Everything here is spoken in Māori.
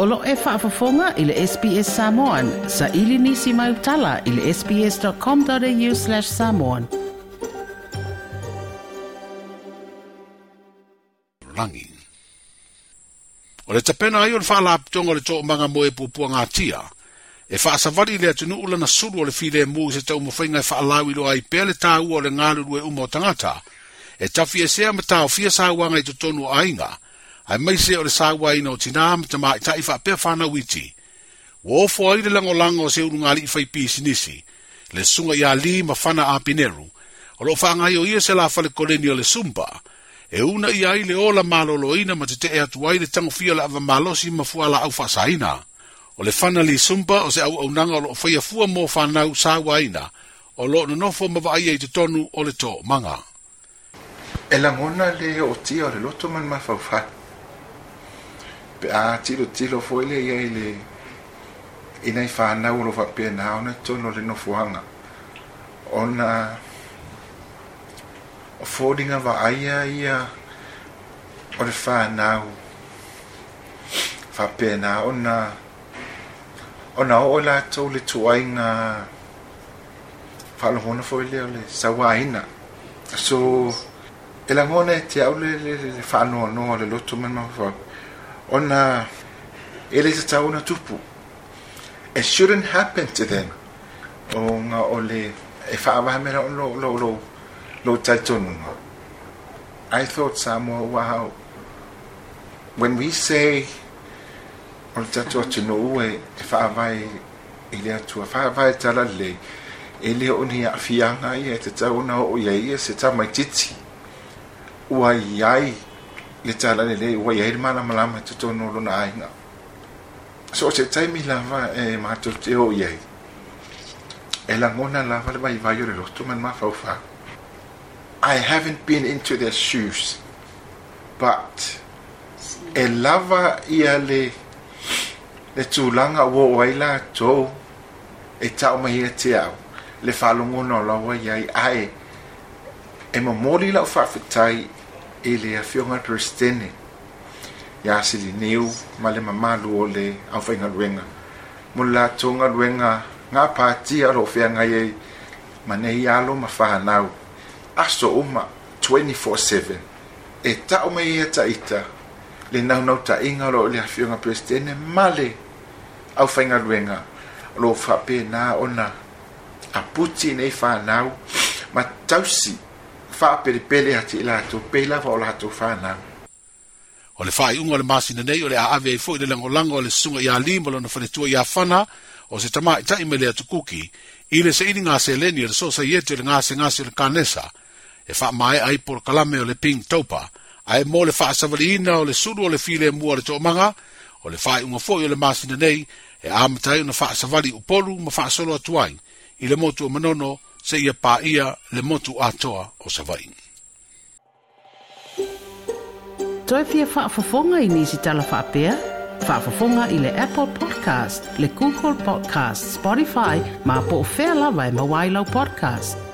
Olo lo e whaafafonga i le SPS Samoan sa ili nisi mai utala i le sps.com.au slash samoan. Rangi. O le tapena ai o le whaala apitonga le tōk manga moe pupua ngā tia. E whaasawari le atunu ula na suru o le whire mū i se tau mawhainga i e whaalau i loa i pēle tā ua o le ngāruru e umo tangata. E tawhi e sea me tāo fia sāwanga i tutonu ainga. E ai mai se o le sāua ina o tinā ma te maʻitaʻi faapea fanauiti ua ofo ai le lango o se ulugaliʻi faipisinisi le suga iā lī ma fana apineru o loo faagaio ia se lafalekoleni o le sumba e una ia ai le ola malōlōina ma tetee atu ai le la o le avamalosi ma fuālaau faasāina o le fana lisumba o se auaunaga o loo faia fua mo fanau sāuaina o loo nonofo ma vaaia i tonu o le toʻomaga e lagona lē o tia o le loto manamafaufai pe a ah, tilotilo foi leia i ile ina i fanau o lo faapenā ona tonu o le ona o foliga va'aia ia o le fanau faapenā ona ona oo latou le tuaiga faalohona foi lea o sawa sauāina so elangone lagona e te au le faanoanoa o le loto manama ona ele se tau tupu it shouldn't happen to them o nga ole e whaavaha mera o lo lo lo lo taitonunga I thought Samoa wow when we say o le tatua tino ua e whaavai i le atua whaavai tala le e le o ni awhianga ia te tau na o ia ia se tamaititi ua iai le tala so lava e te e lava eh, le le ma I haven't been into their shoes but e lava ia le le tulaga wo o ai latou e taʻomaia te au le faalogona o laua i ai a, e momoli lau faafetai i le afioga terestene iā silineu ma le mamalu o le aufaigaluega mo le latou galuega ga patia o loo feagai ai ma nei lo ma fanau aso uma 24/7 e taʻu mai ia taʻita le naunautaʻiga o loo i le afioga peresitene ma le aufaigaluega o loo faapenā ona aputi i nei fanau ma tausi fa per pele hati ila hatu peila wa ola hatu fana. O le faa iunga le maasi na nei ole le a ave eifo i le lango lango le sunga ya lima lona fanetua ya fana o se tama ita ime le atu kuki i le se ini ngā se leni le sosa yete le ngā se le kanesa e fa mai ai por kala me ole ping topa ai mo le faa savaliina o le suru o le file mua le tōmanga o le faa iunga foi o le maasi na nei e amatai una faa savali upolu ma faa solo atuai ile mo tu o manono se ia pā ia le motu atoa o savai. Toi fia whaafafonga i nisi tala whaapea? Whaafafonga i le Apple Podcast, le Google Podcast, Spotify, ma po o whea lawa e mawailau podcast.